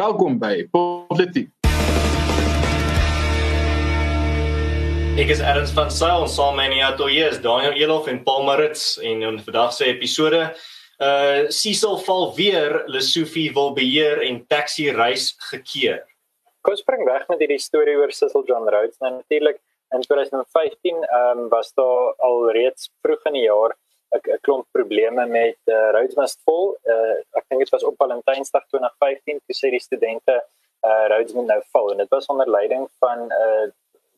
Welkom by Politiek. Ek is Erns van Sail, saam met my atoe is Daniel Elof en Paul Marits en in vandag se episode uh Cecil val weer, Lesofie wil beheer en taxi reis gekeer. Kom spring weg met hierdie storie oor Cecil John Rhodes. Nou natuurlik in 2015 ehm um, was daar al reeds vroeg in die jaar 'n klomp probleme met uh, Rhodes must fall. Uh, ek dink dit was op Valentynsdag 2015 toe sê die studente uh, Rhodes moet nou val en dit was onder leiding van 'n uh,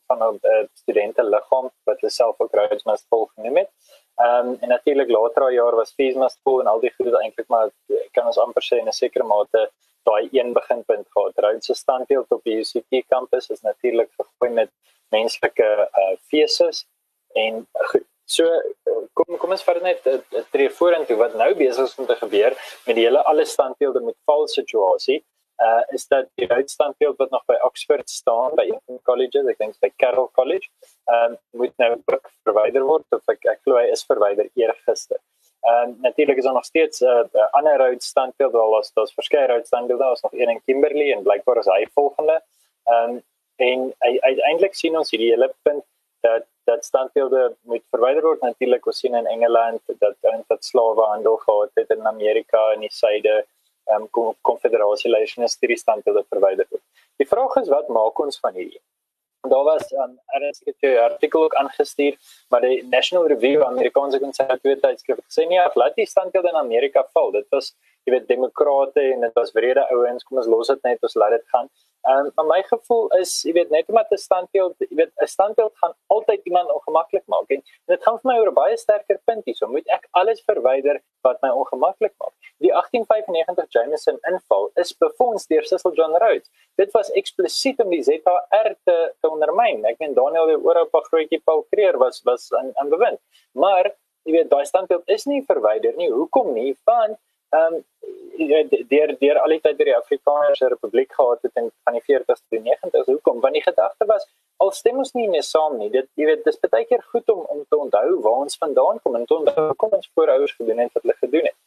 van 'n uh, studente liggaam wat hulle self ook Rhodes must fall genoem het. Ehm um, en natuurlik later daai jaar was Fees must fall en al die goede eintlik maar kan ons amper sê in 'n sekere mate daai een beginpunt gehad. Rhodes se standbeeld op die UCT kampus is natuurlik vergooi met menslike uh, feeses en goed So kom kom ons vat net 'n tree vorentoe wat nou besig is om te gebeur met die hele alle standbeelde met val situasie. Uh is dat die uitstandbeeld wat nog by Oxford staan by een colleges, ek dink by Carroll College, um moet nou ook verwyder word of ek ek glo hy is verwyder eergister. Um natuurlik is daar nog steeds 'n uh, ander uitstandbeeld wel as daar's verskeie uitstandbeelde, daar's nog een in Kimberley en blykbaar is hy volgende. Um en uiteindelik sien ons hierdie hele punt dat dat standbeelde moet verwyder word natuurlik ons sien in Engeland dat dat slawehandel gehad het in Amerika in die suide ehm um, konfederasie leiding is hierdie standbeelde verwyder word. Die vraag is wat maak ons van hierdie? Daar was 'n um, RSG artikel ook aangestuur maar die National Review Amerikaanse konservatiewe tydskrif het gesê nee, laat die standbeelde in Amerika val. Dit was jy weet demokrate en dit was wrede ouens, kom ons los dit net, ons laat dit gaan. Ehm um, my gevoel is, jy weet, net omdat 'n standbeeld, jy weet, 'n standbeeld gaan altyd iemand ongemaklik maak en dit gaan vir my oor 'n baie sterker punt hier. So moet ek alles verwyder wat my ongemaklik maak. Die 1895 Jameson inval is befonds deur Cecil John Rhodes. Dit was eksplisiet om die ZR te, te ondermyn. Ek meen Daniel die Oorapa grootjie Paul Creer was was aan aan bewind. Maar jy weet, daai standbeeld is nie verwyder nie. Hoekom nie? Want ehm um, deur deur al die tyd by die Afrikaanse Republiek gehad het in van die 40s tot die 90s hoekom want die gedagte was al stem ons nie meer saam nie dit jy weet dis baie keer goed om om te onthou waar ons vandaan kom en te onthou kom ons voorouders gedoen het wat hulle gedoen het.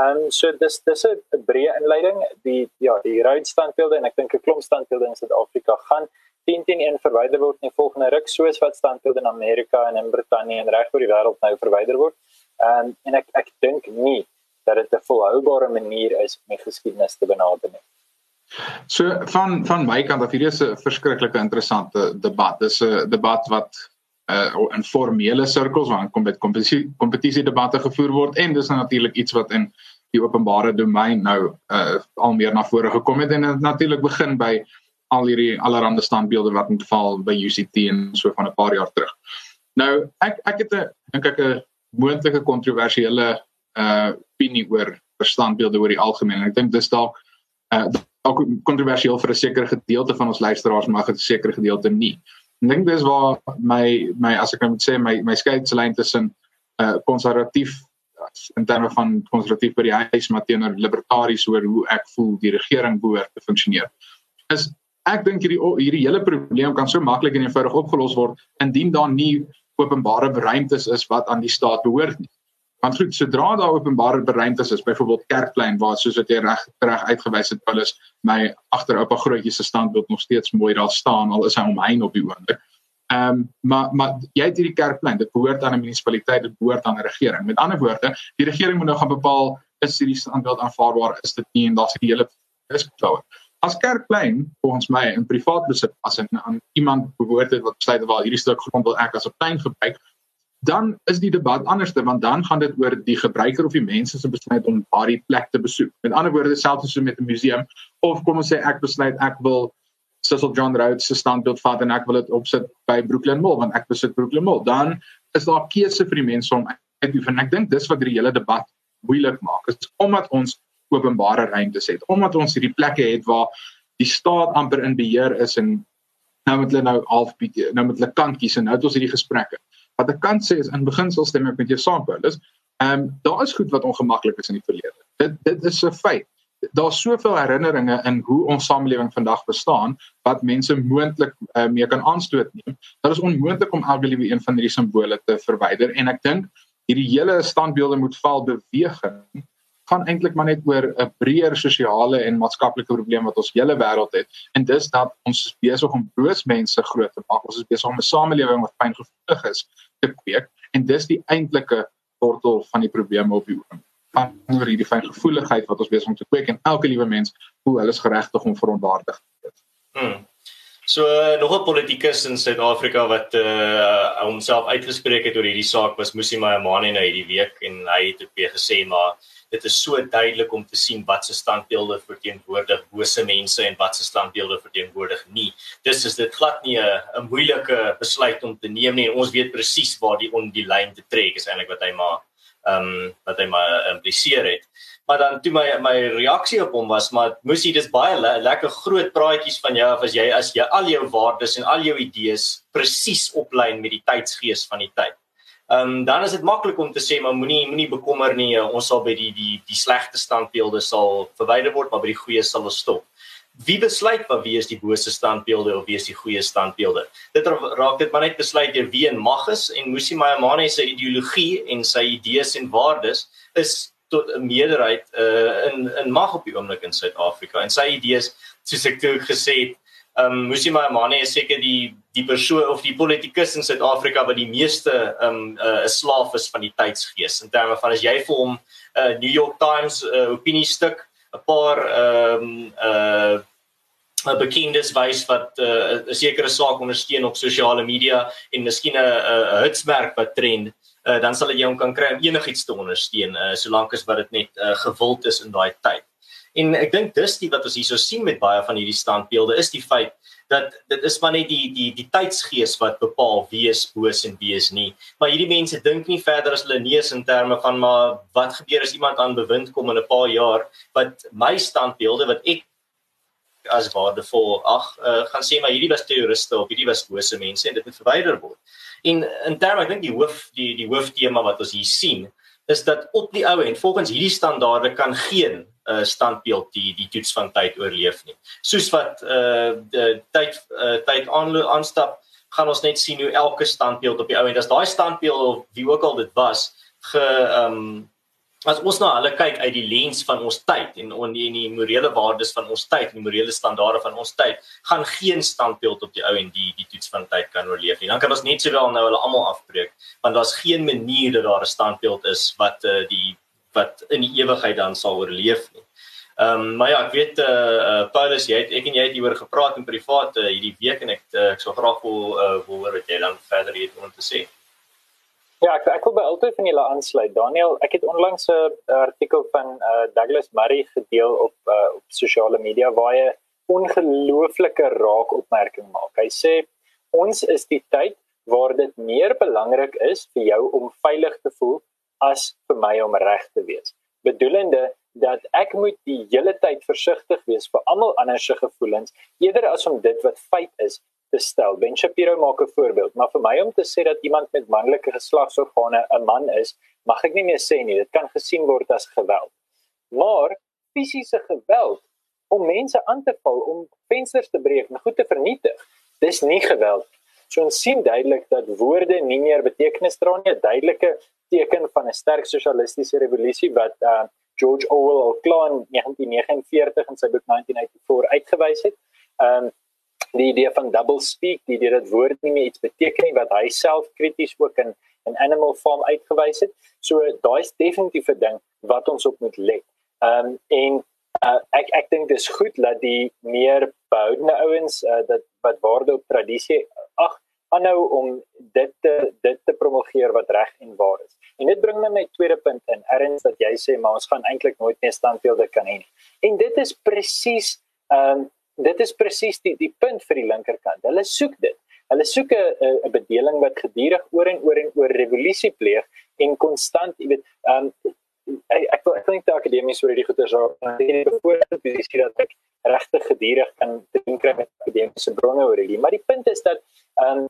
Ehm um, so dis dis 'n breë inleiding die ja die rooi standbeelde en ek dink 'n klomp standbeelde in Suid-Afrika gaan 10 teen 1 verwyder word in die volgende ruk soos wat standbeelde in Amerika en in Brittanje en reg oor die wêreld nou verwyder word. Ehm um, en ek ek dink nie dat dit 'n volhoubare manier is om die geskiedenis te benader nie. So van van my kant af hierdie is 'n verskriklike interessante debat. Dis 'n debat wat uh in formele sirkels waar kom dit kompetisie kompetisie debatte gevoer word en dis natuurlik iets wat in die openbare domein nou uh al meer na vore gekom het en natuurlik begin by al hierdie allerlei standbeelde wat in geval by UCT en so van 'n paar jaar terug. Nou ek ek het 'n dink ek 'n moontlike kontroversiële uh opinie oor verstandbeelde oor die algemeen en ek dink dis dalk uh dalk kontroversieel vir 'n sekere gedeelte van ons luisteraars maar 'n sekere gedeelte nie. Ek dink dis waar my my as ek nou moet sê my my skeidslyn tussen uh konservatief in terme van konservatief by die huis maar teenoor libertaries oor hoe ek voel die regering behoort te funksioneer. Is ek dink hierdie hierdie hele probleem kan so maklik en eenvoudig opgelos word indien daar nie openbare ruimtes is wat aan die staat behoort nie. Want goed, sodra daar openbare beruimtes is, byvoorbeeld Kerkplein waar soos wat jy reg reg uitgewys het, Paulus, my agteroupa grootjie se standbeeld nog steeds mooi daar staan al is hy omheen op die oomblik. Ehm um, maar maar jy het hierdie Kerkplein, dit behoort aan 'n munisipaliteit, dit behoort aan 'n regering. Met ander woorde, die regering moet nou gaan bepaal is hierdie standbeeld aanvaarbaar, is dit nie en daar's die hele diskussie. As Kerkplein volgens my in privaat besit as 'n aan iemand behoort het wat besluit waar hierdie stuk grond wil ek as 'n plein gebruik, dan is die debat anderste want dan gaan dit oor die gebruiker of die mense se besluit om daardie plek te besoek. Met ander woorde selfs so met 'n museum of kom ons sê ek besluit ek wil Cecil John Rhodes se standbeeld vat en ek wil dit opsit by Brooklyn Mall want ek besit Brooklyn Mall. Dan is daar keuse vir die mense om uit te oefen. Ek dink dis wat die hele debat moeilik maak. Dit is omdat ons openbare ruimtes het. Omdat ons hierdie plekke het waar die staat amper in beheer is en nou met hulle nou half nou met hulle kant kies en nou het ons hierdie gesprekke wat ek kan sê is in beginsel stem ek met jou saam Paulus. Ehm um, daar is goed wat ongemaklik is in die verlede. Dit dit is 'n feit. Daar's soveel herinneringe in hoe ons samelewing vandag bestaan wat mense moontlik uh, mee kan aanstoot neem. Dat is onmoontlik om elke liewe een van hierdie simbole te verwyder en ek dink hierdie hele standbeelde moet val beweging gaan eintlik maar net oor 'n breër sosiale en maatskaplike probleem wat ons hele wêreld het en dis dat ons besig om boos mense groot te maak. Ons is besig om 'n samelewing wat pyngevoelig is te kweek en dis die eintlike wortel van die probleme op die oomblik. Van oor hierdie fyngevoeligheid wat ons besig om te kweek en elke liewe mens hoe hulle is geregtig om verontwaardig te word. Hmm. So uh, nog 'n politikus in Suid-Afrika wat uh homself uitgespreek het oor hierdie saak was Musi Maimane nou hierdie week en hy het ook weer gesê maar dit is so duidelik om te sien wat se standbeelde verteenwoordig bose mense en wat se standbeelde verteenwoordig nie. Dis is dit glad nie 'n 'n moeilike besluit om te neem nie en ons weet presies waar die on die lyn te trek is eintlik wat hy maar ehm um, wat hy maar impliseer het. Maar dan toe my my reaksie op hom was maar moes jy dis baie le lekker groot praatjies van jou as jy as jy al jou waardes en al jou idees presies oplyn met die tydsgees van die tyd. Ehm um, dan is dit maklik om te sê maar moenie moenie bekommer nie eh, ons sal by die die die slegte standbeelde sal verwyder word maar by die goeie sal ons stop. Wie besluit wat wie is die bose standbeelde of wie is die goeie standbeelde? Dit raak dit maar net besluit deur wie en mag is en Musi Maimane se ideologie en sy idees en waardes is tot 'n meerderheid uh, in in mag op die oomblik in Suid-Afrika en sy idees soos ek toe gesê het Ehm um, Musi Maimane is seker die die persoon of die politikus in Suid-Afrika wat die meeste ehm um, uh, 'n slaaf is van die tydsgees in terme van as jy vir hom 'n uh, New York Times uh, opiniestuk 'n paar ehm um, uh 'n bekendes wys wat uh, 'n uh, sekere saak ondersteun op sosiale media en miskien 'n 'n hitsmerk wat trend uh, dan sal jy hom kan kry om enigiets te ondersteun uh, solank as wat dit net uh, gewild is in daai tyd. En ek dink dis die wat ons hierso sien met baie van hierdie standbeelde is die feit dat dit is maar net die die die tydsgees wat bepaal wie is boos en wie is nie. Maar hierdie mense dink nie verder as hulle neus in terme van maar wat gebeur as iemand aan bewind kom in 'n paar jaar wat my standbeelde wat ek as waardevol ag uh, gaan sê maar hierdie was terroriste of hierdie was bose mense en dit moet verwyder word. En in terme ek dink die hoof die die hooftema wat ons hier sien is dat op die ou end volgens hierdie standaarde kan geen uh, standbeeld die die toets van tyd oorleef nie. Soos wat uh die tyd uh, tyd aanstap gaan ons net sien hoe elke standbeeld op die ou end as daai standbeeld of wie ook al dit was ge um as ons na hulle kyk uit die lens van ons tyd en on die, die morele waardes van ons tyd en die morele standaarde van ons tyd gaan geen standbeeld op die ou en die die toets van tyd kan oorleef nie. Dan kan ons net sowel nou hulle almal afbreek want daar's geen manier dat daar 'n standbeeld is wat uh, die wat in die ewigheid dan sal oorleef nie. Ehm um, maar ja, ek weet eh uh, uh, Paulus, jy het ek en jy het hieroor gepraat in privaat uh, hierdie week en ek uh, ek sou graag wil uh, wil hoor wat jy dan verder het om te sê. Ja, ek ek wil by altyd van julle aansluit. Daniel, ek het onlangs 'n artikel van uh, Douglas Murray gedeel op uh, op sosiale media waar hy ongelooflike raak opmerking maak. Hy sê ons is die tyd waar dit meer belangrik is vir jou om veilig te voel as vir my om reg te wees. Bedoelende dat ek moet die hele tyd versigtig wees vir almal anders se gevoelens eerder as om dit wat feit is te stel. Ben Shapiro maak 'n voorbeeld, maar vir my om te sê dat iemand met manlike geslagsorgane 'n man is, mag ek nie meer sê nie. Dit kan gesien word as geweld. Maar fisiese geweld om mense aan te val, om vensters te breek en goed te vernietig, dis nie geweld. So ons sien duidelik dat woorde nie meer betekenis dra nie, 'n duidelike teken van 'n sterk sosialistiese revolusie wat uh George Orwell al klaar in 1949 in sy boek 1984 uitgewys het. Um die idee van double speak, die idee dat woord nie meer iets beteken nie wat hy self krities ook in in Animal Farm uitgewys het. So daai is definitief 'n ding wat ons op moet let. Um en uh, ek ek dink dis goed dat die meer behoudende ouens uh, dat wat waarde op tradisie ag aanhou om dit te dit te promulgeer wat reg en waar is. En dit bring my my tweede punt in. Erns dat jy sê maar ons gaan eintlik nooit meer standbeelde kan hê nie. En dit is presies ehm um, dit is presies die die punt vir die linkerkant. Hulle soek dit. Hulle soek 'n 'n bedeling wat gedurig oor en oor en oor revolusie pleeg en konstant, jy weet, um, ek ek wil ek dink die akademies oor hierdie goeie so hierdie bevoordeelde posisie dat ek regtig gedurig kan dink kry met akademiese bronne oor hierdie. Maar die punt is dat um,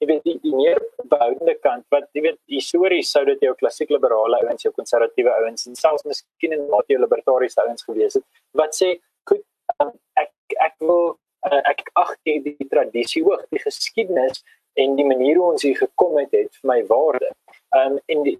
jy weet die, die meer behoudende kant wat jy weet histories sou dit jou klassiek liberale ouens, jou konservatiewe ouens en selfs miskien in mate jou libertariese ouens gewees het wat sê goed um, ek ek wil uh, ek ag die, die tradisie hoog, die geskiedenis en die manier hoe ons hier gekom het het vir my waarde. Um en die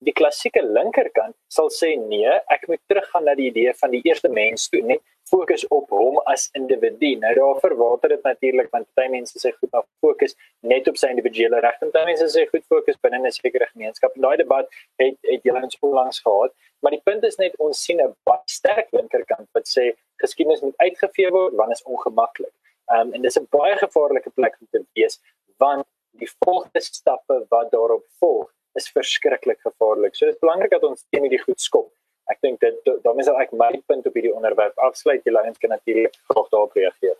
die klassieke linkerkant sal sê nee, ek moet teruggaan na die idee van die eerste mens toe, net fokus op hom as individu. Nou daarvoor water dit natuurlik want baie mense sê goed maar fokus net op sy individuele regte. Baie mense sê goed fokus binne 'n sekere gemeenskap. En daai debat het het julle ons onlangs gehad, maar die punt is net ons sien 'n baie sterk linkerkant wat sê geskiedenis moet uitgevee word want is ongemaklik. Ehm um, en dis 'n baie gevaarlike plek om te wees want die volgende stappe wat daarop volg is verskriklik gevaarlik. So dit is belangrik dat ons teen hierdie goed skop. Ek dink dit daarmee sal ek my punt op hierdie onderwerp afsluit. Julle eens kan natuurlik graag daarop reageer.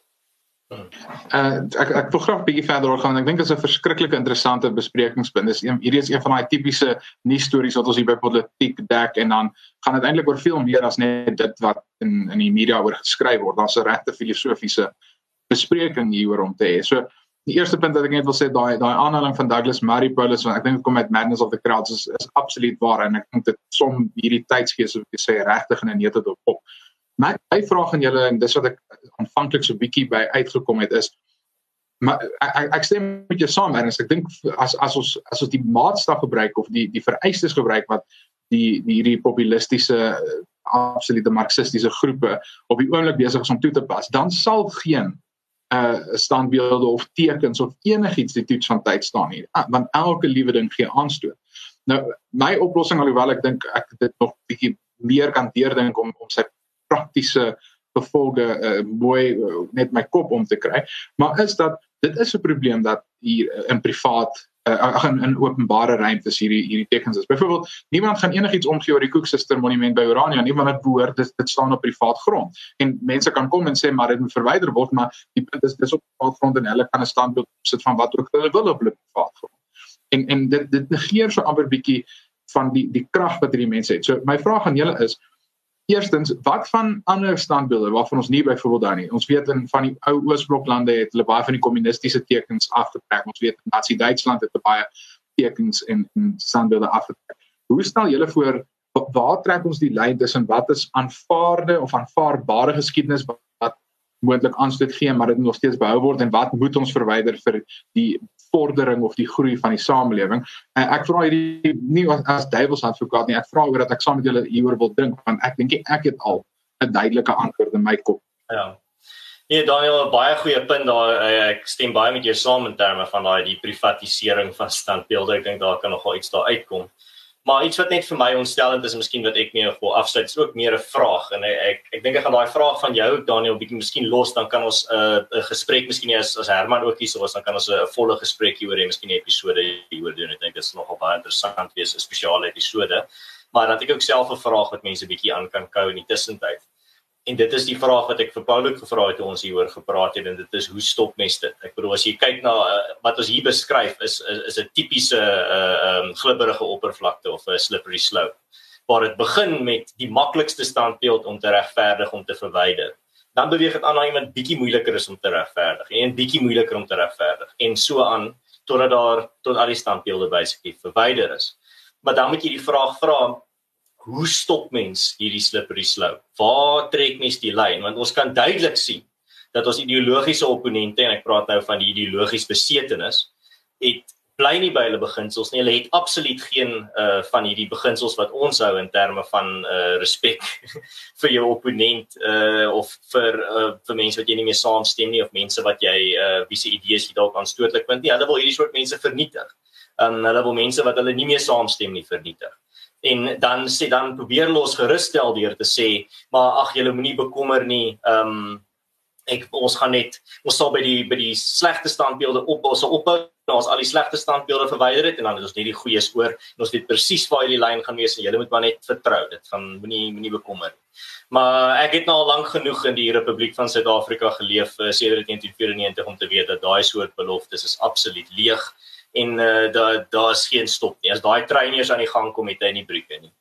Uh ek ek wil graag 'n bietjie verder gaan. Ek dink dit is 'n verskriklike interessante besprekingspunt. Dis een hierdie is een van daai tipiese nuusstories wat ons hier by politiek dek en dan gaan dit eintlik oor veel meer as net dit wat in in die media oor geskryf word. Daar's 'n regte filosofiese bespreking hieroor om te hê. So die eerste punt wat ek net wil sê daai daai aanhaling van Douglas Murray Paulus want ek dink dit kom uit Madness of the Crowds is is absoluut waar en ek dink dit som hierdie tydsgees wat jy sê regtig in 'n dop op. My my vraag aan julle en dis wat ek aanvanklik so bietjie by uitgekom het is maar ek ek stem met jou saam Ernst ek dink as as ons as ons die maatstaf gebruik of die die vereistes gebruik wat die die hierdie populistiese absolute marxistiese groepe op die oomblik besig is om toe te pas dan sal geen uh standbeelde of tekens of enigiets die toets van tyd staan hier ah, want elke liewe ding gee aanstoot. Nou my oplossing alhoewel ek dink ek dit nog bietjie meer kan deurdink om om sy praktiese gevolge uh, mooi uh, net my kop om te kry, maar is dat dit is 'n probleem dat hier uh, in privaat uh, in, in openbare ruimtes hierdie hierdie tekens is. Byvoorbeeld, niemand gaan enigiets omgee oor die Koeksuster monument by Orania nie, want dit behoort dit, dit staan op privaat grond. En mense kan kom en sê maar dit moet verwyder word, maar die punt is dis op privaat grond en hulle kan 'n standbeeld sit van wat ook hulle wil op hulle privaat grond. En en dit dit negeer so amper bietjie van die die krag wat hierdie mense het. So my vraag aan julle is Eerstens, wat van ander standbeelde waarvan ons nie byvoorbeeld daar nie. Ons weet in van die ou Oosbloklande het hulle baie van die kommunistiese tekens afgetrek. Ons weet in Nazi-Duitsland het baie tekens en, en standbeelde afgetrek. Hoe stel julle voor waar trek ons die lyn tussen wat is aanvaarde of aanvaarbare geskiedenis wat moontlik aanstoot gee maar dit nog steeds behou word en wat moet ons verwyder vir die vordering of die groei van die samelewing. En ek vra hierdie nie as, as duiwels advokaat nie. Ek vra oor dat ek saam met julle hieroor wil dink want ek dink ek het al 'n duidelike antwoord in my kop. Ja. Nee Daniel, baie goeie punt daar. Ek stem baie met jou saam in terme van daai die privatisering van standbeelde. Ek dink daar kan nogal iets daar uitkom. Maar iets wat net vir my ontstellend is, miskien wat ek meer wil afsluit, is ook meer 'n vraag en ek ek dink ek gaan daai vraag van jou Daniel bietjie miskien los, dan kan ons 'n uh, 'n gesprek miskien as as Herman ook hier sou was, dan kan ons 'n volle gesprek hieroor hê, miskien 'n episode hieroor doen. Ek dink dit is nogal baie interessant wees, 'n spesiale episode. Maar dan het ek ook self 'n vraag wat mense bietjie aan kan kou in die tussentyd. En dit is die vraag wat ek vir Paulo gevra het toe ons hieroor gepraat het en dit is hoe stop mens dit? Ek bedoel as jy kyk na uh, wat ons hier beskryf is is 'n tipiese uh, um, glibberige oppervlakte of 'n slippery slope waar dit begin met die maklikste standbeeld om te regverdig om te verwyder. Dan beweeg dit aan na iemand bietjie moeiliker is om te regverdig en bietjie moeiliker om te regverdig en so aan totdat daar tot al die standbeelde basically verwyder is. Maar dan moet jy die vraag vra hoe stop mens hierdie slippery slope? Waar trek mens die lyn? Want ons kan duidelik sien dat ons ideologiese opponente en ek praat nou van die ideologies besetenis het bly nie by hulle beginsels nie. Hulle het absoluut geen uh van hierdie beginsels wat ons hou in terme van uh respek vir jou opponent uh of vir uh vir mense wat jy nie mee saamstem nie of mense wat jy uh wie se idees jy dalk aanstootlik vind nie. Hulle wil hierdie soort mense vernietig. Um hulle wil mense wat hulle nie mee saamstem nie vernietig en dan sê dan probeer los gerusstel deur te sê maar ag julle moenie bekommer nie ehm um, ek ons gaan net ons sal by die by die slegte standbeelde op ons op ons al die slegte standbeelde verwyder het en dan het ons net die goeie skoor en ons weet presies waar hierdie lyn gaan wees en julle moet maar net vertrou dit van moenie moenie bekommer maar ek het nou al lank genoeg in die Republiek van Suid-Afrika geleef uh, sedert 1994 om te weet dat daai soort beloftes is absoluut leeg en uh, daar daar's geen stop nie. As daai trein eers aan die gang kom, het hy nie brieke nie.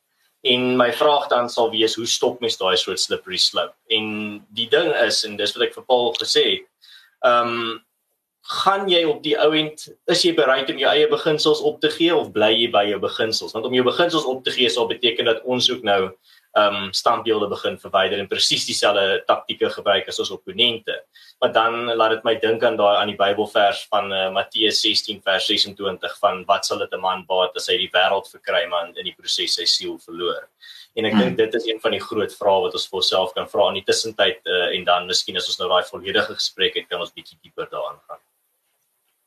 En my vraag dan sal wees, hoe stop mens daai soort slippery slope? En die ding is en dis wat ek vir Paul gesê het, ehm um, gaan jy op die ouend is jy bereid om jou eie beginsels op te gee of bly jy by jou beginsels? Want om jou beginsels op te gee sal beteken dat ons ook nou ehm um, standbeelde begin verwyder en presies dieselfde taktieke gebruik as ons opponente. Maar dan laat dit my dink aan daai aan die Bybelvers van uh, Matteus 16 vers 26 van wat sal dit 'n man baat as hy die wêreld verkry maar in die proses sy siel verloor. En ek hmm. dink dit is een van die groot vrae wat ons vir onsself kan vra in die tussentyd uh, en dan miskien as ons nou daai volledige gesprek het kan ons bietjie dieper daarin gaan.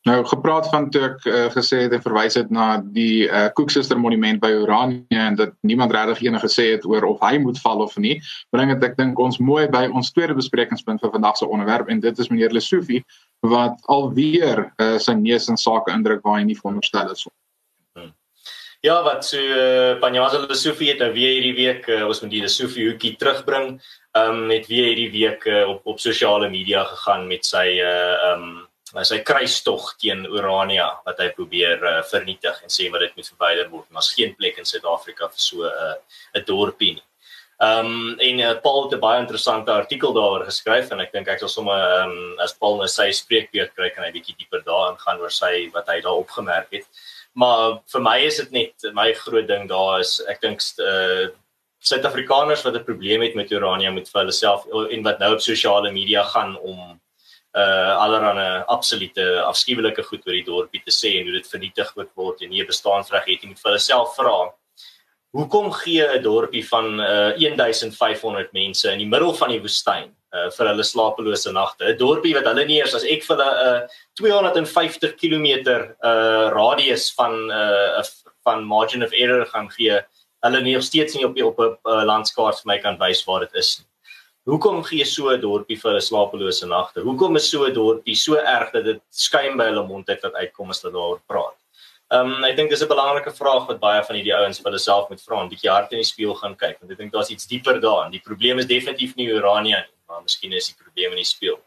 Nou gepraat van toe ek uh, gesê het en verwys het na die uh, Koeksuster monument by Oranje en dat niemand regtig enige gesê het oor of hy moet val of nie. Bring dit ek dink ons mooi by ons tweede besprekingspunt vir vandag se onderwerp en dit is meneer Lesofie wat alweer uh, sy neus in sake indruk waar hy nie veronderstel is. Hmm. Ja, wat so uh, Panjaza Lesofie het nou weer hierdie week uh, ons moet die Lesofie hoekie terugbring. Ehm um, het weer hierdie week uh, op op sosiale media gegaan met sy uh ehm um, sy kruistog teen Urania wat hy probeer uh, vernietig en sê maar dit moet verwyder word. Daar's geen plek in Suid-Afrika vir so 'n uh, 'n dorpie nie. Ehm um, en uh, Paul het 'n baie interessante artikel daaroor geskryf en ek dink ek sal sommer ehm um, as Paul nou sy spreekbeurt kry kan hy bietjie dieper daarin gaan oor sy wat hy daar opgemerk het. Maar vir my is dit net my groot ding daar is ek dink uh, Suid-Afrikaners wat 'n probleem het met Urania moet vir hulle self en wat nou op sosiale media gaan om uh allerhande absolute afskuwelike goed oor die dorpie te sê en hoe dit vernietig moet word en nie bestaansreg het nie moet vir hulle self vra. Hoekom gee 'n dorpie van uh 1500 mense in die middel van die woestyn uh vir hulle slapelose nagte? 'n Dorpie wat hulle nie eers as ek vir hulle 'n uh, 250 km uh radius van uh van margin of error gaan gee, hulle nie nog steeds nie op die, op 'n uh, landskaart vir my kan wys waar dit is nie. Hoekom gee so 'n dorpie vir 'n slapelose nagte? Hoekom is so 'n dorpie so erg dat dit skuim by hulle mond uit wat uitkom as hulle daaroor praat? Ehm um, ek dink dis 'n belangrike vraag wat baie van hierdie ouens vir hulle self moet vra en bietjie hard in die spieël gaan kyk want ek dink daar's iets dieper daarin. Die probleem is definitief nie Urania nie, maar miskien is die probleem in die spieël.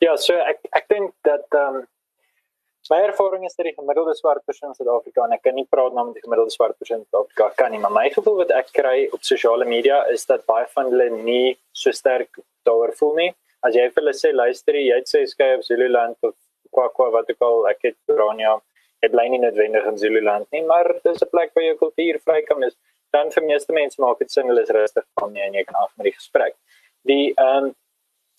Ja, so ek ek dink dat ehm um, My ervaring is dat die gemiddelde swart persoon in Suid-Afrika en ek kan nie praat namens die gemiddelde swart persoon in Suid-Afrika kan nie, maar my gevoel wat ek kry op sosiale media is dat baie van hulle nie so sterk daaroor voel nie. As jy vir hulle sê luister, jy het sê skei op Zululand of kwa kwa wat ook al, ek het Orania, ek bly nie noodwendig in Zululand nie, maar dis 'n plek waar jou kultuur vry kan is. Dan vir meeste mense maak dit sin hulle is rustig van jy en jy kan af met die gesprek. Die ehm um,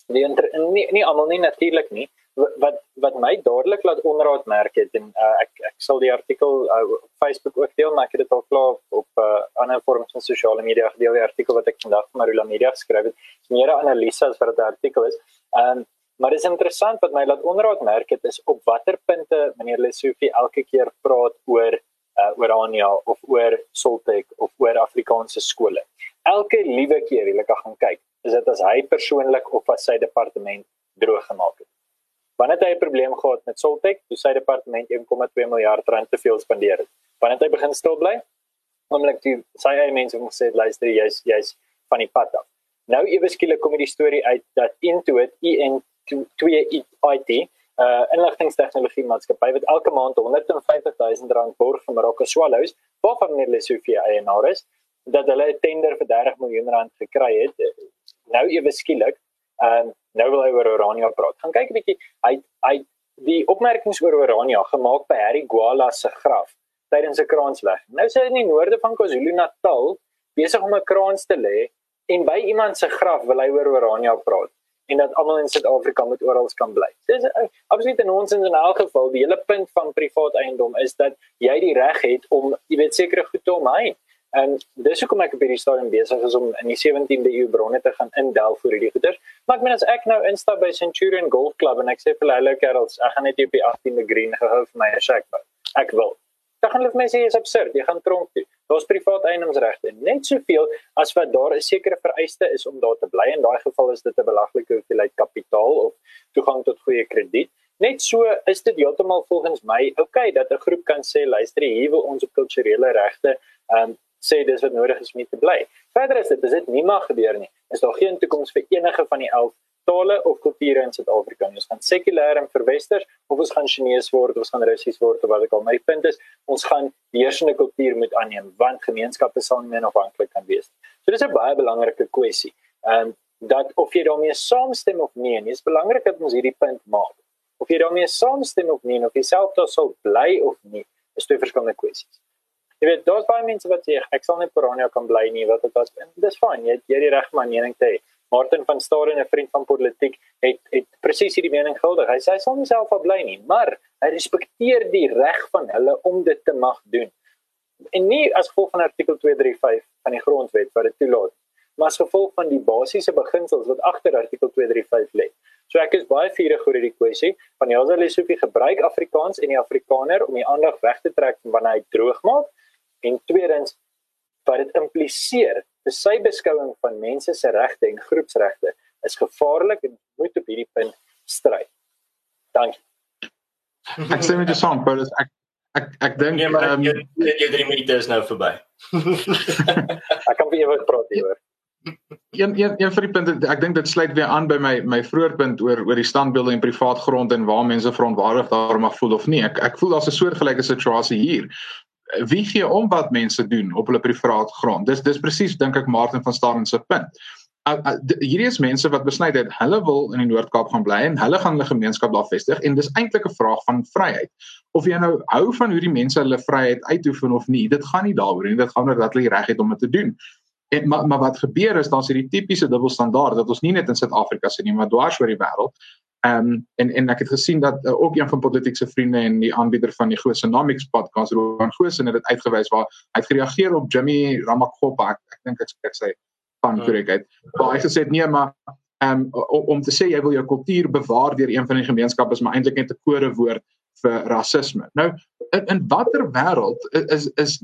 die nie nie almal nie natuurlik nie wat wat my dadelik laat onraad merk het en uh, ek ek sal die artikel uh, op Facebook ook deel maar ek het dit al klaar op, op uh, ander vorms van sosiale media gedeel die artikel wat ek vandag vir Marula Media geskryf het is meer 'n analise as wat 'n artikel is. Um, maar dit is interessant wat my laat onraad merk het is op watter punte meneer Lesofie elke keer praat oor uh, oor Ania of oor Soltech of oor Afrikaanse skole. Elke liewe keer as ek gaan kyk, is dit as hy persoonlik of as sy departement droog gemaak het. Wanneer het hy 'n probleem gehad met Soltech, toe sy departement 1,2 miljard rand te veel spandeer het. Wanneer het hy begin stil bly? Oomblik toe sy eie mense het gesê luister jy's jy's van die pad af. Nou ewe skielik kom die storie uit dat Intuit EN2 IT uh inligtingstegnologie maatskappy wat elke maand 150 000 rand borg vir Marokko Swallows, waarvan hulle Sofia eienaar is, dat hulle 'n tender vir 30 miljoen rand gekry het. Nou ewe skielik Ehm um, nou wil hy oor Orania praat. Gaan kyk 'n bietjie. Hy hy die opmerkings oor Orania gemaak by Harry Gwala se graf tydens 'n kraansleg. Nou sê hy in die noorde van KwaZulu-Natal besig om 'n kraans te lê en by iemand se graf wil hy oor Orania praat en dat almal in Suid-Afrika moet oral kan bly. Dis uh, absoluut 'n nonsens in elk geval. Die hele punt van privaat eiendom is dat jy die reg het om, jy weet sekere goed te omhei. En dis hoekom ek op hierdie stadium besig is om in die 17de eeu bronne te gaan indel vir hierdie goeder. Maar ek meen as ek nou instap by Centurion Golf Club en ek sê vir hulle kerels, ek gaan net op die 18de green gehou vir my shack bou. Ek wil. Dan gaan hulle vir my sê jy's absurd, jy gaan tronk toe. Daar's privaat eiendomsregte. Net soveel as wat daar 'n sekere vereiste is om daar te bly. In daai geval is dit 'n belaglike hoeveelheid kapitaal of toegang tot goeie krediet. Net so is dit heeltemal volgens my oukei okay, dat 'n groep kan sê luister hier wil ons op kulturele regte um, sê dis wat nodig is om te bly. Verder is dit as dit nie mag gebeur nie, is daar geen toekoms vir enige van die 11 tale of kulture in Suid-Afrika nie. Ons gaan sekulêr en verwesters of ons gaan Chinese word ons gaan Russies word of wat ek al my punt is, ons gaan heersende kultuur moet aanneem want gemeenskappe sal nie meer afhanklik kan wees. So dis 'n baie belangrike kwessie. Ehm um, dat of jy daarmee saamstem of nie, is belangrik dat ons hierdie punt maak. of jy daarmee saamstem of nie of jy self daar sal bly of nie is twee verskillende kwessies jy weet daar's baie mense wat sê ek sal net Porania kan bly nie wat dit was. En dis fyn jy het die regte mening te hê. Martin van Staden 'n vriend van politiek het het presies hierdie mening guldig hy sê hy sal nie self bly nie maar hy respekteer die reg van hulle om dit te mag doen. En nie as gevolg van artikel 235 van die grondwet wat dit toelaat maar as gevolg van die basiese beginsels wat agter artikel 235 lê. So ek is baie vurig oor hierdie kwessie van Jasa Lesofie gebruik Afrikaans en die Afrikaner om die aandag weg te trek van wanneer hy droog maak en tweedens wat dit impliseer dis sy beskouing van mense se regte en groepsregte is gevaarlik en moet op hierdie punt stry. Dankie. Ek sê met die song, Paulus, ek ek ek dink nee, maar um, jy jy 3 minute is nou verby. ek kan vir jou wat praat hieroor een een een vir die punt ek dink dit sluit weer aan by my my vroeër punt oor oor die standbeelde en privaat grond en waar mense verontwaardig daar mag voel of nie ek ek voel daar's 'n soortgelyke situasie hier wie gee om wat mense doen op hulle privaat grond? Dis dis presies dink ek Martin van Staden se punt. Hierdie is mense wat besluit het hulle wil in die Noord-Kaap gaan bly en hulle gaan hulle gemeenskap daar vestig en dis eintlik 'n vraag van vryheid. Of jy nou hou van hoe die mense hulle vryheid uitoefen of nie dit gaan nie daaroor nie. Dit gaan oor dat hulle reg het om dit te doen En maar, maar wat gebeur is daar's hierdie tipiese dubbelstandaard dat ons nie net in Suid-Afrika sien nie, maar dwars oor die wêreld. Ehm um, en en ek het gesien dat uh, ook een van politieke vriende en die aanbieder van die Gosenomics podcast Roan Gose het dit uitgewys waar hy het gereageer op Jimmy Ramaphosa. Ek, ek dink ek sê sy van hmm. korrekheid. Maar hy het gesê nee, maar ehm um, om te sê jy wil jou kultuur bewaar deur een van die gemeenskappe is maar eintlik net 'n kode woord vir rasisme. Nou in, in watter wêreld is is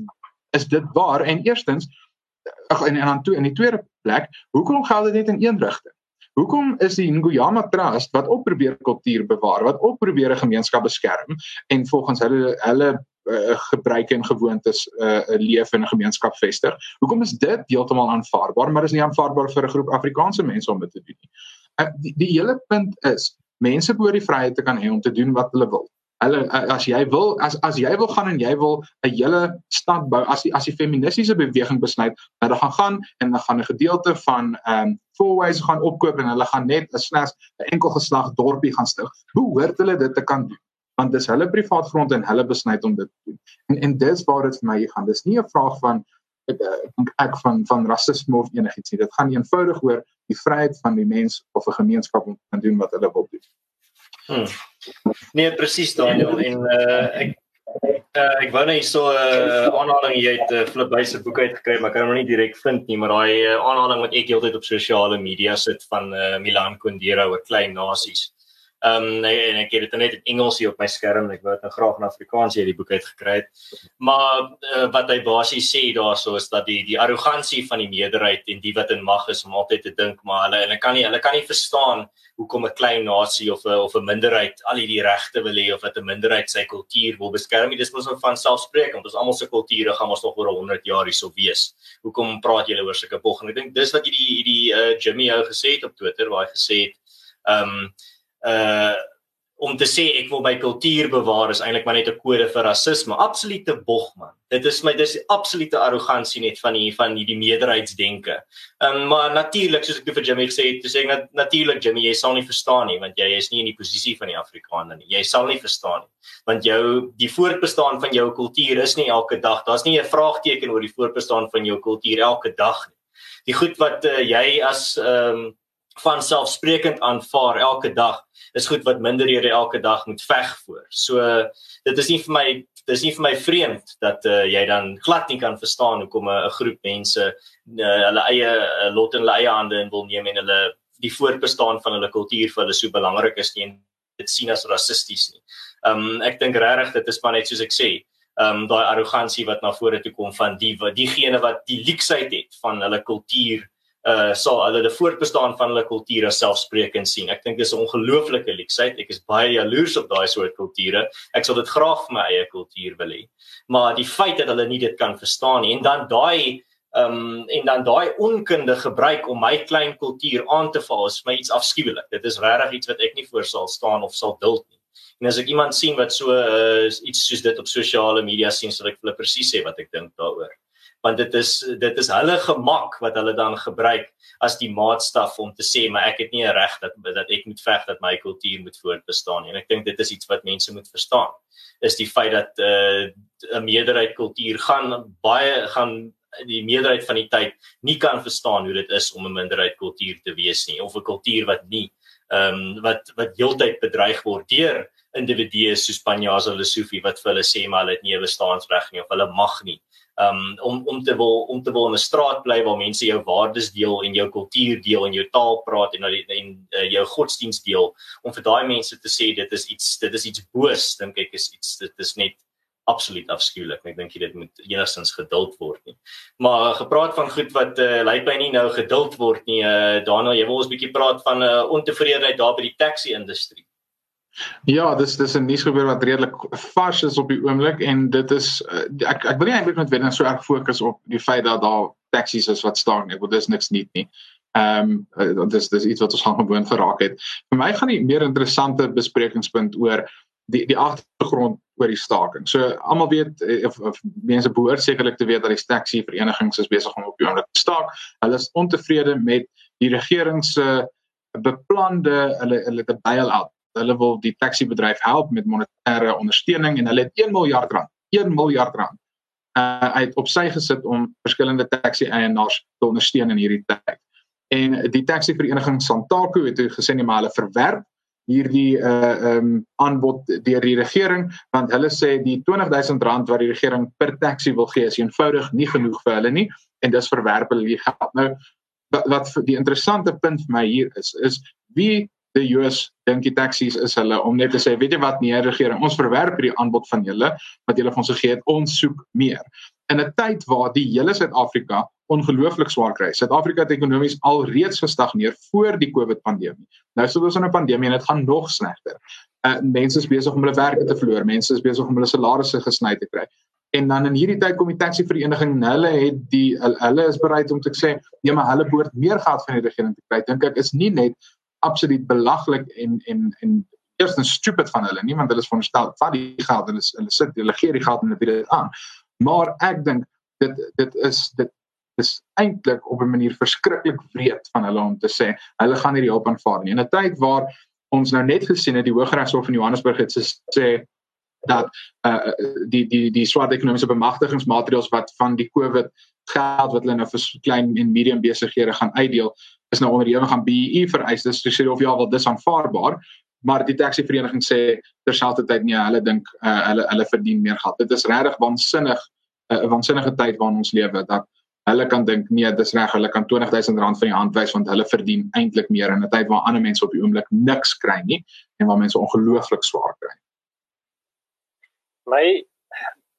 is dit waar? En eerstens ag en en dan toe in die tweede plek, hoekom geld dit net in een rigting? Hoekom is die Nguyama Trust wat op probeer kultuur bewaar, wat op probeer 'n gemeenskap beskerm en volgens hulle hulle uh, gebruike en gewoontes 'n uh, leef in 'n gemeenskap vestig. Hoekom is dit heeltemal aanvaarbaar, maar is nie aanvaarbaar vir 'n groep Afrikaanse mense om dit te doen nie? Uh, die, die hele punt is mense behoort die vryheid te kan hê om te doen wat hulle wil hulle as jy wil as as jy wil gaan en jy wil 'n hele stad bou as die as die feministiese beweging besluit dat hulle gaan gaan en hulle gaan 'n gedeelte van ehm um, fourways gaan opkoop en hulle gaan net 'n slegs 'n enkel geslag dorpie gaan stig behoort hulle dit te kan doen? Want dis hulle privaat grond en hulle besluit om dit te doen. En en dis waar dit vir my gaan. Dis nie 'n vraag van ek dink ek van van rasisme of enigiets nie. Dit gaan eenvoudig oor die vryheid van die mens of 'n gemeenskap om te doen wat hulle wil doen. Hmm. Nee, presies Daniel en uh, ek uh, ek wou net so 'n uh, aanhaling jy het uh, flip byse boek uitgekry, maar ek kan hom nie direk vind nie, maar daai uh, aanhaling wat ek heeltyd op sosiale media sit van uh, Milan Kundera oor klein nasies. Ehm um, nee, en ek het dit net in Engels hier op my skerm. Ek wou dit nou graag in Afrikaans hierdie boek uitgekry het. Maar uh, wat hy basies sê daarso is dat die die arrogansie van die meerderheid en die wat in mag is om altyd te dink maar hulle hulle kan nie hulle kan nie verstaan hoekom 'n klein nasie of 'n of 'n minderheid al hierdie regte wil hê of dat 'n minderheid sy kultuur wil beskerm. Dit is mos van selfspreekend. Ons almal se kulture gaan mos nog oor 100 jaar hierso wees. Hoekom praat julle oor sulke bogging? Ek dink dis wat hierdie hierdie uh, Jimmy ou gesê het op Twitter waar hy gesê het ehm um, uh om te sê ek wil my kultuur bewaar is eintlik maar net 'n kode vir rasisme. Absolute bog man. Dit is my dis absolute arrogansie net van die van hierdie meerderheidsdenke. Ehm um, maar natuurlik soos ek vir Jimmy gesê het, sê nat, natuurlik Jimmy, jy sal nie verstaan nie want jy is nie in die posisie van die Afrikaner nie. Jy sal nie verstaan nie want jou die voortbestaan van jou kultuur is nie elke dag. Daar's nie 'n vraagteken oor die voortbestaan van jou kultuur elke dag nie. Die goed wat uh, jy as ehm um, van selfsprekend aanvaar elke dag is goed wat minderhede elke dag moet veg voor. So dit is nie vir my dis nie vir my vreemd dat uh, jy dan glad nie kan verstaan hoekom 'n groep mense uh, hulle eie uh, lot in hulle eie hande wil neem en hulle die voortbestaan van hulle kultuur vir hulle so belangrik is nie dit sien as rassisties nie. Um ek dink regtig dit is maar net soos ek sê, um daai arrogansie wat na vore toe kom van die wat diegene wat die leksheid het van hulle kultuur uh sal hulle die voortbestaan van hulle kulture selfspreekend sien. Ek dink dis 'n ongelooflike leksheid. Ek is baie jaloers op daai soort kulture. Ek sal dit graag vir my eie kultuur wil hê. Maar die feit dat hulle nie dit kan verstaan nie en dan daai um en dan daai onkunde gebruik om my klein kultuur aan te val is vir my iets afskuwelik. Dit is regtig iets wat ek nie voor sal staan of sal duld nie. En as ek iemand sien wat so uh, iets soos dit op sosiale media sien, sal ek hulle presies sê wat ek dink daaroor want dit is dit is hulle gemak wat hulle dan gebruik as die maatstaf om te sê maar ek het nie 'n reg dat dat ek moet veg dat my kultuur moet voortbestaan nie en ek dink dit is iets wat mense moet verstaan is die feit dat uh, 'n meerderheid kultuur gaan baie gaan die meerderheid van die tyd nie kan verstaan hoe dit is om 'n minderheid kultuur te wees nie of 'n kultuur wat nie ehm um, wat wat heeltyd bedreig word deur individue soos Panyaza Lesofie wat vir hulle sê maar hulle het nie 'n bestaansreg nie of hulle mag nie. Um om om te wil om te wil in 'n straat bly waar mense jou waardes deel en jou kultuur deel en jou taal praat en en, en uh, jou godsdiens deel om vir daai mense te sê dit is iets dit is iets boos dink ek is iets dit is net absoluut afskuwlik. Ek dink dit moet enigstens geduld word nie. Maar uh, gepraat van goed wat uh, lyk my nie nou geduld word nie. Uh, Daniel, jy wil ons bietjie praat van 'n uh, ontevredenheid daar by die taxi industrie. Ja, dis dis 'n nuus gebeur wat redelik vars is op die oomblik en dit is uh, ek ek wil nie eintlik net weer so erg fokus op die feit dat daar taksies is wat staan nie. Bedoel dis niks nuut nie. Ehm um, dis dis iets wat ons gaan gewoon geraak het. Vir my gaan die meer interessante besprekingspunt oor die die agtergrond oor die staking. So almal weet eh, of, of mense behoort sekerlik te weet dat die taxi verenigings is besig om op die oomblik te staak. Hulle is ontevrede met die regering se beplande hulle hulle te bail-out. Hulle wil die taxi bedryf help met monetêre ondersteuning en hulle het 1 miljard rand, 1 miljard rand uh uit op sy gesit om verskillende taxi eienaars te ondersteun in hierdie tyd. En die taxi vereniging Santaco het gesê nee maar hulle verwerp hierdie uh um aanbod deur die regering want hulle sê die 20000 rand wat die regering per taxi wil gee is eenvoudig nie genoeg vir hulle nie en dis verwerp hulle die geld. Nou wat, wat die interessante punt vir my hier is is wie die US dink die taxi's is hulle om net te sê weet jy wat nee regering ons verwerp hierdie aanbod van julle wat julle vir ons gegee het ons soek meer. In 'n tyd waar die hele Suid-Afrika ongelooflik swaar kry. Suid-Afrika het ekonomies alreeds gestagneer voor die COVID pandemie. Nou sit ons in 'n pandemie en dit gaan nog slegter. Uh mense is besig om hulle werk te verloor, mense is besig om hulle salarisse gesny te kry. En dan in hierdie tyd kom die taxi vereniging, hulle het die hulle is bereid om te sê, nee, maar hulle behoort meer geld van die regering te kry. Dink ek is nie net absoluut belaglik en en en eerstens stupid van hulle nie want hulle is veronderstel vat die geld en hulle hulle sit hulle gee die geld en hulle bied dit aan. Maar ek dink dit dit is dit is eintlik op 'n manier verskriklik wreed van hulle om te sê hulle gaan hierdie hulp aanvaar nie. In 'n tyd waar ons nou net gesien het die Hooggeregshof in Johannesburg het gesê dat uh die die die swart ekonomiese bemagtigingsmaatreëls wat van die COVID geld wat hulle nou vir klein en medium besighede gaan uitdeel is nou onder die ewig aan BEE vereistes. Dis sê of ja wel dis aanvaarbaar, maar die taxi vereniging sê terselfdertyd nee, hulle dink uh, hulle hulle verdien meer geld. Dit is regtig waansinnig 'n uh, waansinnige tyd waarin ons lewe dat hulle kan dink nee, dis reg, hulle kan 20000 rand van die hand wys want hulle verdien eintlik meer in 'n tyd waar ander mense op die oomblik niks kry nie en waar mense ongelooflik swaar kry. My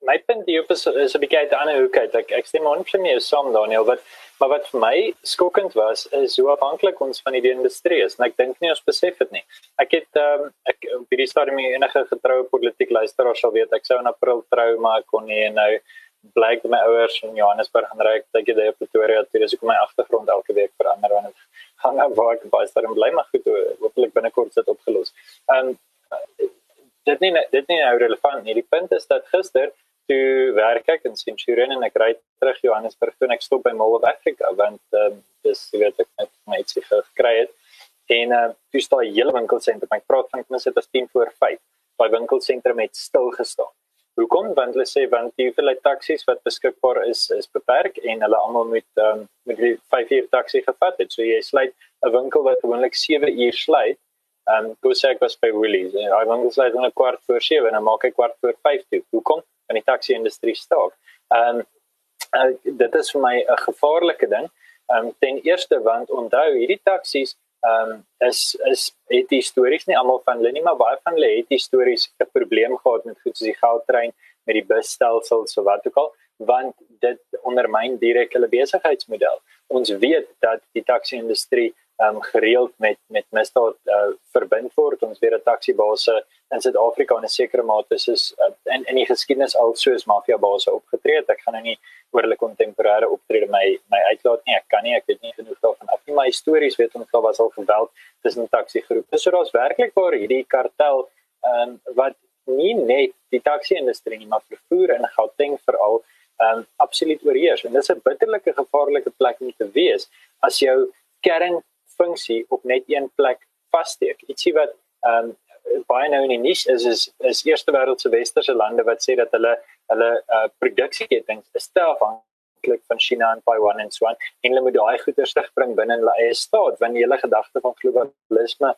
my punt hier is is 'n bietjie uit 'n ander hoek uit. Ek ek stem on vir my som Daniel, wat maar wat vir my skokkend was is hoe afhanklik ons van die industrie is. En ek dink nie ons besef dit nie. Ek het ehm um, ek op hierdie stadium enige getroue politiek luisteraar sal weet ek sou in April trou maar kon nie nou blyk my ouers in Johannesburg en ek dink jy op Pretoria toe dis ek my agtergrond elke week verander want ek gaan nou waar ek baie sterk bly maar goed hopelik binnekort sit opgelos. En ehm, dit nie dit nie nou relevant nie. Die punt is dat gister toe werk ek in Centurion en ek ry terug Johannesburg toe en ek stop by Mall of Africa want um, dis jy weet ek net my ietsie gekry het. En uh, toe staan 'n hele winkelsentrum. Ek praat van net as 10 voor 5. Daai winkelsentrum het stil gestaan. Hoekom? Want hulle sê want die hoeveelheid taksies wat beskikbaar is is beperk en hulle almal moet um, met die 5 uur taksi gevat het. So jy sluit 'n winkel wat gewoonlik 7 uur sluit. En um, sê ek was by Woolies. Hy winkel sluit om 'n kwart voor 7 en dan maak hy kwart voor 5 toe. Hoekom? Want die taksi industrie staak. En uh, dit is vir my 'n gevaarlike ding. Um, ten eerste want onthou hierdie taksies ehm um, is is het histories nie almal van hulle nie maar baie van hulle het histories 'n probleem gehad met goed soos die goudtrein met die busstelsel so wat ook al want dit ondermyn direk hulle besigheidsmodel. Ons weet dat die taxi-industrie um, gereeld met met misdaad uh, verbind word. Ons weet dat taxi-base in Suid-Afrika in 'n sekere mate is uh, in in die geskiedenis al soos mafia-base opgetree het. Ek gaan nou nie oor hulle kontemporêre optrede my my uitlaat nie. Ek kan nie, ek weet nie genoeg daarvan af nie, maar histories weet ons daar was al geweld tussen taxi-groepe. So daar's werklik waar hierdie kartel um, wat nie net die taxi-industrie nie, maar vervoer en Gauteng veral ehm um, absoluut oorheers en dis 'n bitterlike gevaarlike plek om te wees as jou kernfunksie op net een plek vassteek. Ietsie wat ehm um, baie nou in die nuus is is is eerste wêreldse westerse lande wat sê dat hulle hulle uh, produksieketings is te afhanklik van China en Taiwan en so aan en hulle moet daai goeder terugbring binne hulle eie staat want die hele gedagte van globalisme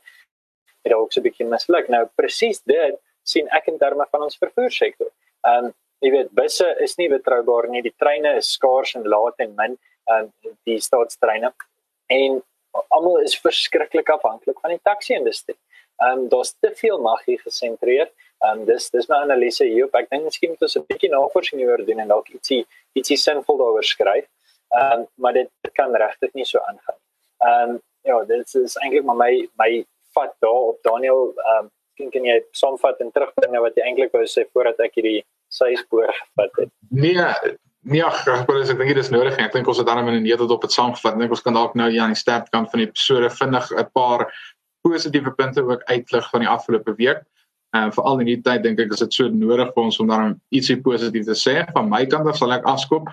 het ook so 'n bietjie misluk. Nou presies dit sien ek in terme van ons vervoersektor. Ehm um, jy weet busse is nie betroubaar nie. Die treine is skaars en laat en min ehm um, die staatstreine en almal is verskriklik afhanklik van die taxi-industrie. Ehm um, daar's te veel mag hier gesentreer. Ehm um, dis dis my analise hierop. Ek dink miskien moet ons 'n bietjie navorsing hieroor doen en dalk ietsie ietsie sinvol daaroor skryf. Ehm um, maar dit, kan regtig nie so aangaan. Ehm um, ja, dit is eintlik maar my my vat daar op Daniel ehm um, kan kan jy saamvat en terugbring na wat jy eintlik wou sê voordat ek hierdie syspoor gevat het. Nee, nee, ag, ek dink dit is nodig. Ek dink ons het dan 'n minuut tot op dit saamgevat. Ek dink ons kan dalk nou hier aan die sterkant van die episode vinnig 'n paar positiewe punte ook uitlig van die afgelope week. En uh, veral in hierdie tyd dink ek is dit so nodig vir ons om dan ietsie positief te sê. Van my kant af sal ek afskop.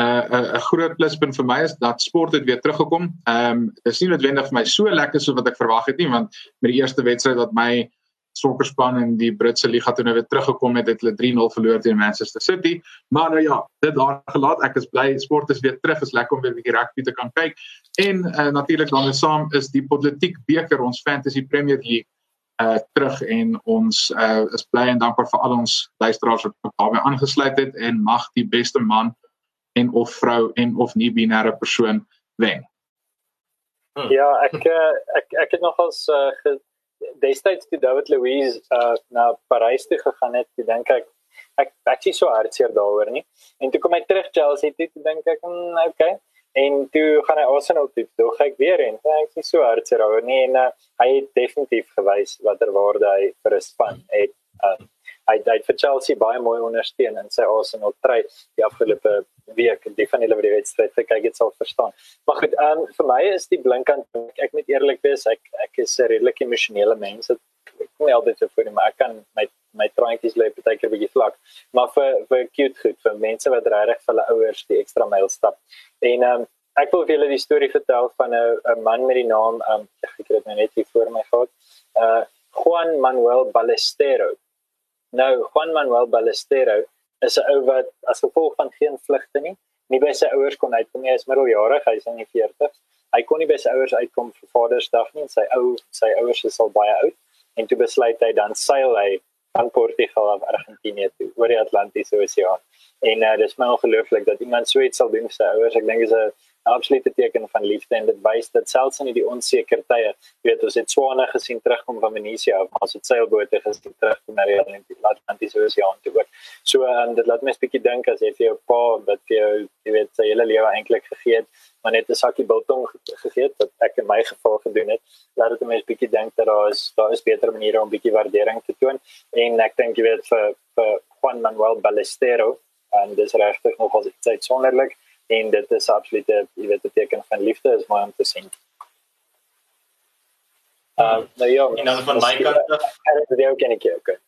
'n uh, 'n groot pluspunt vir my is dat sport het weer teruggekom. Ehm um, dit is nie noodwendig vir my so lekker so wat ek verwag het nie want met die eerste wedstryd wat my sokkerspan in die Britse liga toe nou weer teruggekom het, het hulle 3-0 verloor teen Manchester City. Maar nou ja, dit daar gelaat. Ek is bly sport is weer terug. Is lekker om weer 'n bietjie rugby te kan kyk. En uh, natuurlik dan saam is die Politiek beker ons Fantasy Premier League uh terug en ons uh is bly en dankbaar vir al ons luisteraars wat daarbey aangesluit het en mag die beste man en of vrou en of nie binêre persoon wen. Ja, ek ek ek het nogals uh, destyds toe David Louise uh, na Parys toe gegaan het, ek dink ek ek ek sien so hartseer daaroor nie. En toe kom hy terug Chelsea toe, dink ek, mm, okay. En toe gaan hy Arsenal toe, toe gaan ek weer en ek sien so hartseer daaroor nie en uh, hy het definitief gewys watter waarde hy vir 'n span het. Uh, hy hy vir Chelsea baie mooi ondersteun in sy Arsenal try die afgelope week en die van hulle wat die wedstryd kyk het sal verstaan. Maar goed, um, vir my is die blinkkant ek, ek moet eerlik wees, ek ek is 'n redelik emosionele mens. Ek kom nie altyd so voor nie, maar ek kan my my traantjies lê baie keer bietjie vlak. Maar vir vir cute goed vir mense wat regtig vir hulle ouers die ekstra myl stap. En um, ek wil vir julle die storie vertel van 'n 'n man met die naam um, ek het dit nou net hier voor my gehad. Uh Juan Manuel Ballesteros Nou Juan Manuel Ballesteros is 'n ou wat as gevolg van geen vlugte nie, nie by sy ouers kon uitkom nie. Hy is middeljarig, hy is in die 40s. Hy kon nie by sy ouers uitkom vir Vadersdag nie sy ou sy ouers is al baie oud en toe besluit hy dan seil hy van Portugal af Argentinië toe oor die Atlantiese Oseaan. En uh, dis my ongelooflik dat iemand so iets sal doen vir sy ouers. Ek dink dit is 'n absolute teken van liefde en dit wys dat selfs in die onseker tye, jy weet ons het swane gesien terugkom van Venesië af, maar ons het seilbote gesien terugkom na die Atlantiese Oseaan toe ook. So en dit laat my 'n bietjie dink as jy vir jou pa wat vir jou, jy weet, sy hele lewe eintlik gegee het, maar net 'n sakkie biltong gegee het wat ek in my geval gedoen het. Laat dit my 'n bietjie dink dat daar is daar is beter maniere om bietjie waardering te toon en ek dink jy weet vir vir Juan Manuel Ballesteros en dis regtig nog as iets uitsonderlik en dit is absoluut 'n jy weet 'n teken van liefde is mooi om te sien. Uh, nou ja, en dan van my kant af, dit is ook enige okay.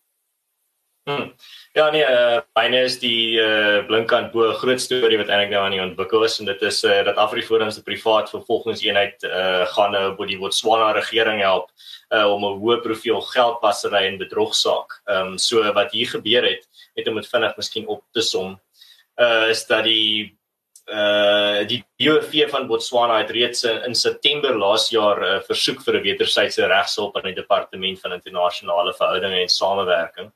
Hmm. Ja nee, uh, myne is die uh, blinkkant bo groot storie wat eintlik nou aan die ontwikkel is en dit is uh, dat Afriforums die privaat vervolgingseenheid uh, gaan nou by die Botswana regering help uh, om 'n hoë profiel geldwasery en bedrogsaak. Ehm um, so wat hier gebeur het, net om dit vinnig miskien op te som, uh, is dat die uh die BOV van Botswana het reeds in September laas jaar 'n uh, versoek vir 'n wederwysige regshulp aan die departement van internasionale verhoudinge en samewerking.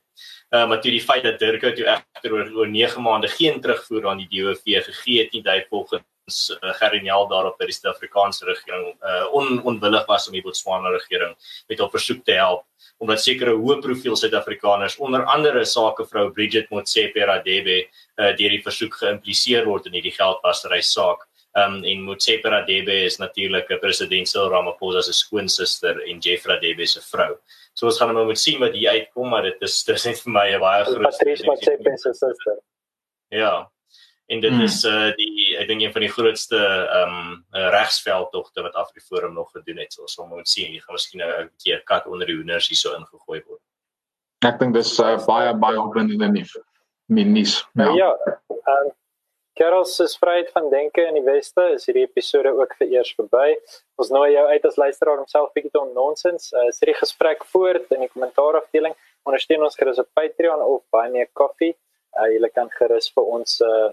Uh maar toe die feit dat Dirk het egter oor, oor 9 maande geen terugvoer aan die BOV gegee het nie, dui volgens uh, Gerinial daarop dat die Suid-Afrikaanse regering uh on, onwillig was om die Botswana regering met op versoek te help omdat sekere hoë profiel Suid-Afrikaners onder andere sakevrou Bridget Motsepe Radebe uh, deur die versoek geïmpliseer word in hierdie geldwasery saak. Um en Motsepe Radebe is natuurlik 'n president Cyril Ramaphosa se skoonsister en Jeff Radebe se vrou. So ons gaan nou moet sien wat hier uitkom, maar dit is dis net vir my 'n baie groot Patrice Motsepe se suster. Ja en dit hmm. is uh die ek dink een van die grootste ehm um, regsveldtogte wat Afriforum nog gedoen het. So ons so, moet sien hier gaan miskien 'n keer kat onder die hoenders hier so ingegooi word. Ek dink dis uh, baie baie opwindende nuus. Minis. Ja. Ja. Um, Karel se vryheid van denke in die weste is hierdie episode ook vir eers verby. Ons nooi jou uit as luisteraar om self bietjie te onnonsens. Uh, sit die gesprek voort in die kommentaarafdeling. Ondersteun ons gerus op Patreon of Buy Me a Coffee. Uh, jy kan gerus vir ons uh,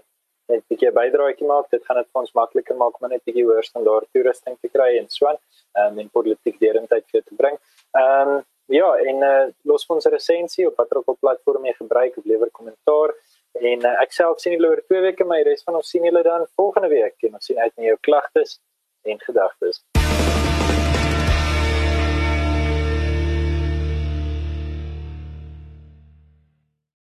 net 'n bietjie bydraetjie maak. Dit gaan dit vir ons makliker maak om net 'n bietjie hoër standaard toerusting te kry en so aan. Um, en politiek derentyd vir te bring. Ehm um, ja, en uh, los ons 'n resensie op watter ook platform jy gebruik of lewer kommentaar. En uh, ek self sien julle oor 2 weke, maar die res van ons sien julle dan volgende week en ons sien uit na jou klagtes en gedagtes.